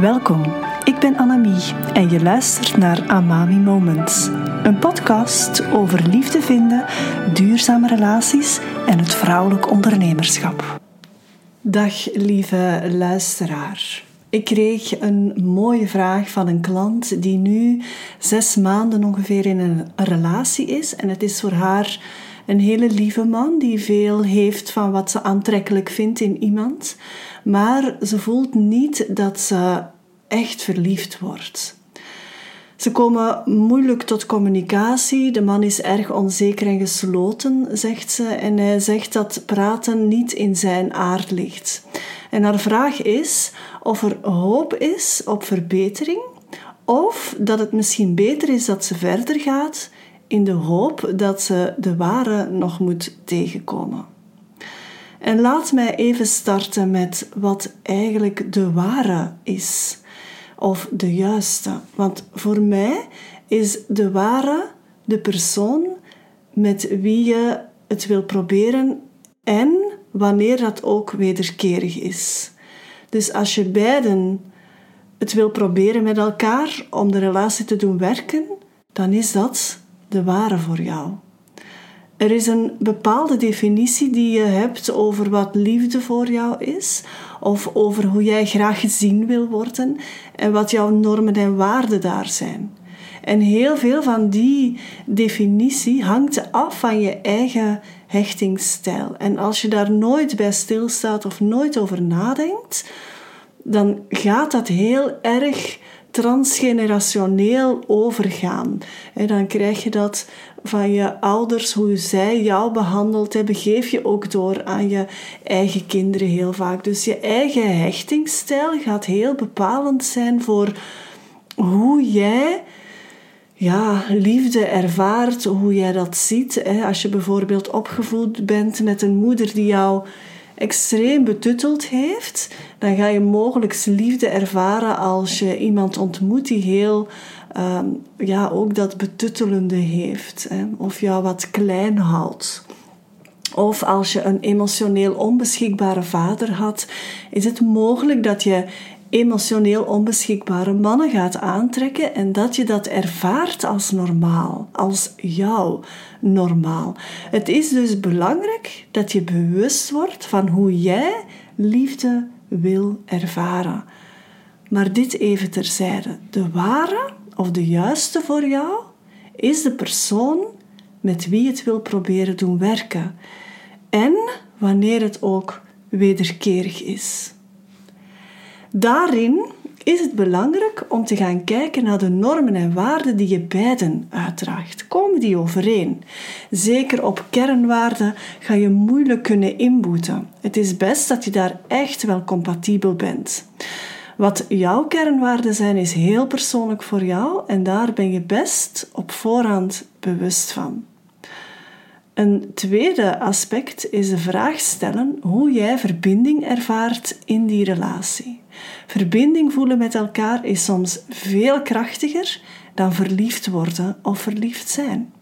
Welkom, ik ben Annemie en je luistert naar Amami Moments. Een podcast over liefde vinden, duurzame relaties en het vrouwelijk ondernemerschap. Dag lieve luisteraar. Ik kreeg een mooie vraag van een klant die nu zes maanden ongeveer in een relatie is. En het is voor haar een hele lieve man die veel heeft van wat ze aantrekkelijk vindt in iemand. Maar ze voelt niet dat ze echt verliefd wordt. Ze komen moeilijk tot communicatie. De man is erg onzeker en gesloten, zegt ze. En hij zegt dat praten niet in zijn aard ligt. En haar vraag is of er hoop is op verbetering, of dat het misschien beter is dat ze verder gaat in de hoop dat ze de ware nog moet tegenkomen. En laat mij even starten met wat eigenlijk de ware is, of de juiste. Want voor mij is de ware de persoon met wie je het wil proberen en wanneer dat ook wederkerig is. Dus als je beiden het wil proberen met elkaar om de relatie te doen werken, dan is dat de ware voor jou. Er is een bepaalde definitie die je hebt over wat liefde voor jou is, of over hoe jij graag gezien wil worden en wat jouw normen en waarden daar zijn. En heel veel van die definitie hangt af van je eigen hechtingsstijl. En als je daar nooit bij stilstaat of nooit over nadenkt, dan gaat dat heel erg transgenerationeel overgaan. En dan krijg je dat van je ouders, hoe zij jou behandeld hebben, geef je ook door aan je eigen kinderen heel vaak. Dus je eigen hechtingsstijl gaat heel bepalend zijn voor hoe jij ja, liefde ervaart, hoe jij dat ziet. Als je bijvoorbeeld opgevoed bent met een moeder die jou extreem betutteld heeft, dan ga je mogelijk liefde ervaren als je iemand ontmoet die heel, ehm, ja, ook dat betuttelende heeft. Hè, of jou wat klein houdt. Of als je een emotioneel onbeschikbare vader had, is het mogelijk dat je emotioneel onbeschikbare mannen gaat aantrekken en dat je dat ervaart als normaal, als jou normaal. Het is dus belangrijk dat je bewust wordt van hoe jij liefde wil ervaren. Maar dit even terzijde. De ware of de juiste voor jou is de persoon met wie het wil proberen doen werken. En wanneer het ook wederkerig is. Daarin is het belangrijk om te gaan kijken naar de normen en waarden die je beiden uitdraagt. Komen die overeen? Zeker op kernwaarden ga je moeilijk kunnen inboeten. Het is best dat je daar echt wel compatibel bent. Wat jouw kernwaarden zijn, is heel persoonlijk voor jou en daar ben je best op voorhand bewust van. Een tweede aspect is de vraag stellen hoe jij verbinding ervaart in die relatie. Verbinding voelen met elkaar is soms veel krachtiger dan verliefd worden of verliefd zijn.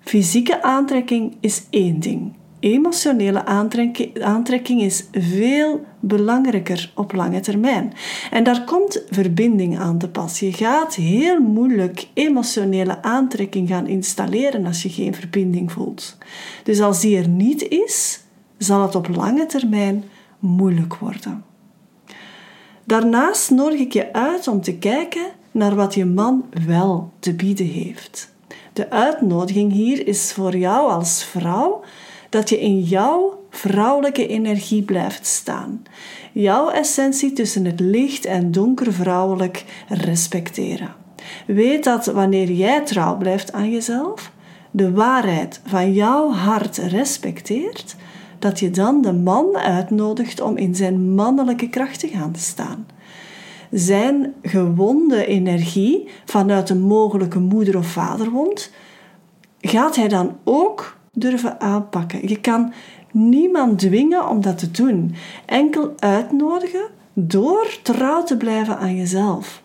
Fysieke aantrekking is één ding. Emotionele aantrekking is veel belangrijker op lange termijn. En daar komt verbinding aan te pas. Je gaat heel moeilijk emotionele aantrekking gaan installeren als je geen verbinding voelt. Dus als die er niet is, zal het op lange termijn moeilijk worden. Daarnaast nodig ik je uit om te kijken naar wat je man wel te bieden heeft. De uitnodiging hier is voor jou als vrouw dat je in jouw vrouwelijke energie blijft staan. Jouw essentie tussen het licht en donker vrouwelijk respecteren. Weet dat wanneer jij trouw blijft aan jezelf, de waarheid van jouw hart respecteert, dat je dan de man uitnodigt om in zijn mannelijke kracht te gaan staan. Zijn gewonde energie vanuit een mogelijke moeder- of vaderwond gaat hij dan ook durven aanpakken. Je kan niemand dwingen om dat te doen. Enkel uitnodigen door trouw te blijven aan jezelf.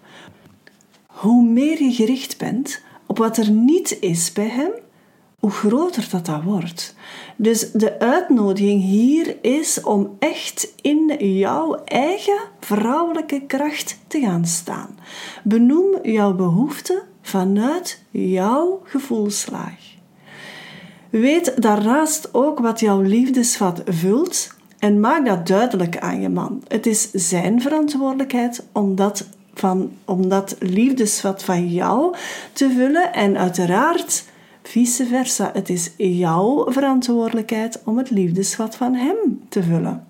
Hoe meer je gericht bent op wat er niet is bij hem, hoe groter dat dat wordt. Dus de uitnodiging hier is om echt in jouw eigen vrouwelijke kracht te gaan staan. Benoem jouw behoeften vanuit jouw gevoelslaag. Weet daarnaast ook wat jouw liefdesvat vult en maak dat duidelijk aan je man. Het is zijn verantwoordelijkheid om dat, van, om dat liefdesvat van jou te vullen en uiteraard vice versa. Het is jouw verantwoordelijkheid om het liefdesvat van hem te vullen.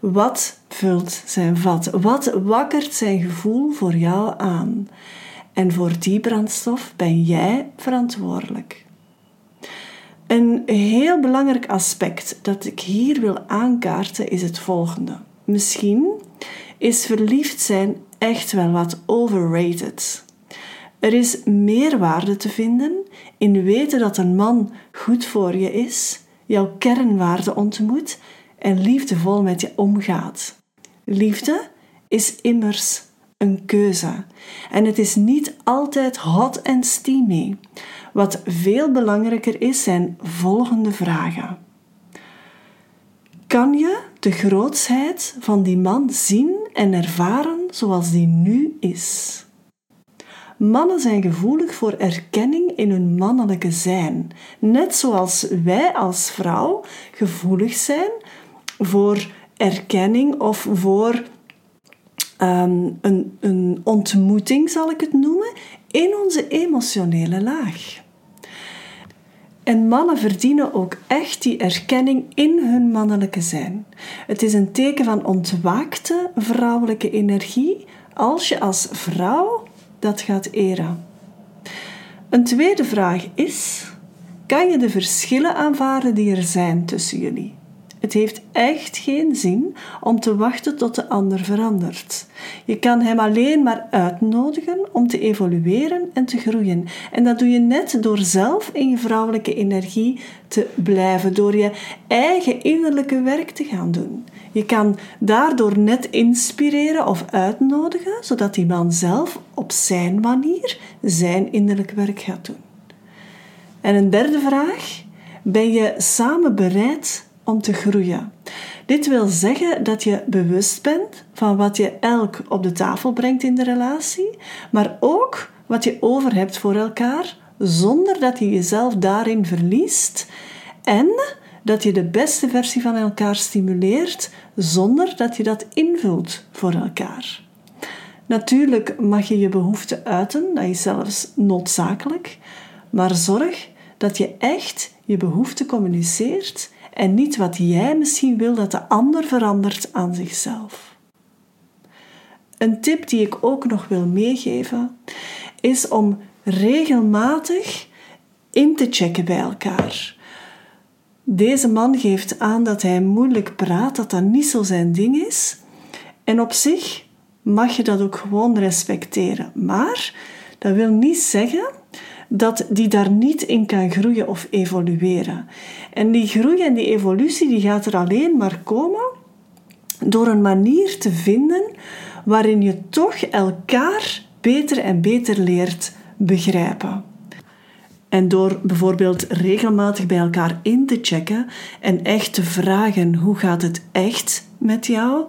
Wat vult zijn vat? Wat wakkert zijn gevoel voor jou aan? En voor die brandstof ben jij verantwoordelijk. Een heel belangrijk aspect dat ik hier wil aankaarten is het volgende. Misschien is verliefd zijn echt wel wat overrated. Er is meerwaarde te vinden in weten dat een man goed voor je is, jouw kernwaarde ontmoet en liefdevol met je omgaat. Liefde is immers een keuze en het is niet altijd hot en steamy. Wat veel belangrijker is, zijn volgende vragen. Kan je de grootsheid van die man zien en ervaren zoals die nu is? Mannen zijn gevoelig voor erkenning in hun mannelijke zijn, net zoals wij als vrouw gevoelig zijn voor erkenning of voor ehm, een, een ontmoeting, zal ik het noemen, in onze emotionele laag. En mannen verdienen ook echt die erkenning in hun mannelijke zijn. Het is een teken van ontwaakte vrouwelijke energie als je als vrouw dat gaat eren. Een tweede vraag is: kan je de verschillen aanvaarden die er zijn tussen jullie? Het heeft echt geen zin om te wachten tot de ander verandert. Je kan hem alleen maar uitnodigen om te evolueren en te groeien. En dat doe je net door zelf in je vrouwelijke energie te blijven, door je eigen innerlijke werk te gaan doen. Je kan daardoor net inspireren of uitnodigen, zodat die man zelf op zijn manier zijn innerlijk werk gaat doen. En een derde vraag: ben je samen bereid om te groeien? Dit wil zeggen dat je bewust bent van wat je elk op de tafel brengt in de relatie, maar ook wat je over hebt voor elkaar, zonder dat je jezelf daarin verliest en dat je de beste versie van elkaar stimuleert zonder dat je dat invult voor elkaar. Natuurlijk mag je je behoeften uiten, dat is zelfs noodzakelijk, maar zorg dat je echt je behoeften communiceert en niet wat jij misschien wil dat de ander verandert aan zichzelf. Een tip die ik ook nog wil meegeven is om regelmatig in te checken bij elkaar. Deze man geeft aan dat hij moeilijk praat, dat dat niet zo zijn ding is. En op zich mag je dat ook gewoon respecteren. Maar dat wil niet zeggen dat die daar niet in kan groeien of evolueren. En die groei en die evolutie die gaat er alleen maar komen door een manier te vinden waarin je toch elkaar beter en beter leert begrijpen. En door bijvoorbeeld regelmatig bij elkaar in te checken en echt te vragen hoe gaat het echt met jou,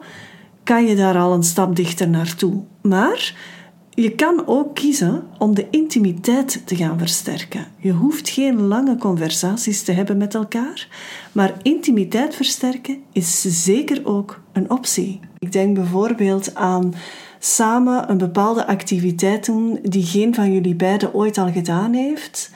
kan je daar al een stap dichter naartoe. Maar je kan ook kiezen om de intimiteit te gaan versterken. Je hoeft geen lange conversaties te hebben met elkaar, maar intimiteit versterken is zeker ook een optie. Ik denk bijvoorbeeld aan samen een bepaalde activiteit doen die geen van jullie beiden ooit al gedaan heeft,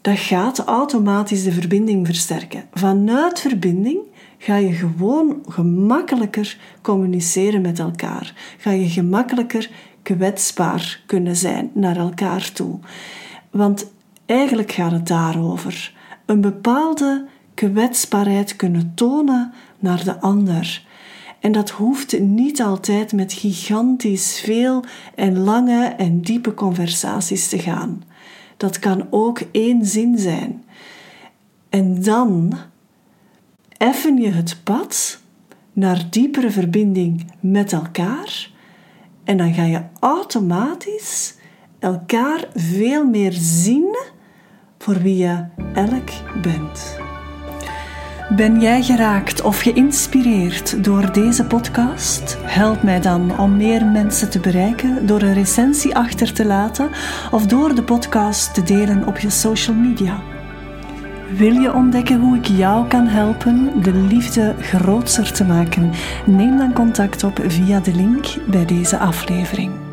dat gaat automatisch de verbinding versterken. Vanuit verbinding ga je gewoon gemakkelijker communiceren met elkaar. Ga je gemakkelijker kwetsbaar kunnen zijn naar elkaar toe. Want eigenlijk gaat het daarover. Een bepaalde kwetsbaarheid kunnen tonen naar de ander. En dat hoeft niet altijd met gigantisch veel en lange en diepe conversaties te gaan. Dat kan ook één zin zijn. En dan effen je het pad naar diepere verbinding met elkaar. En dan ga je automatisch elkaar veel meer zien voor wie je elk bent. Ben jij geraakt of geïnspireerd door deze podcast? Help mij dan om meer mensen te bereiken door een recensie achter te laten of door de podcast te delen op je social media. Wil je ontdekken hoe ik jou kan helpen de liefde grootser te maken? Neem dan contact op via de link bij deze aflevering.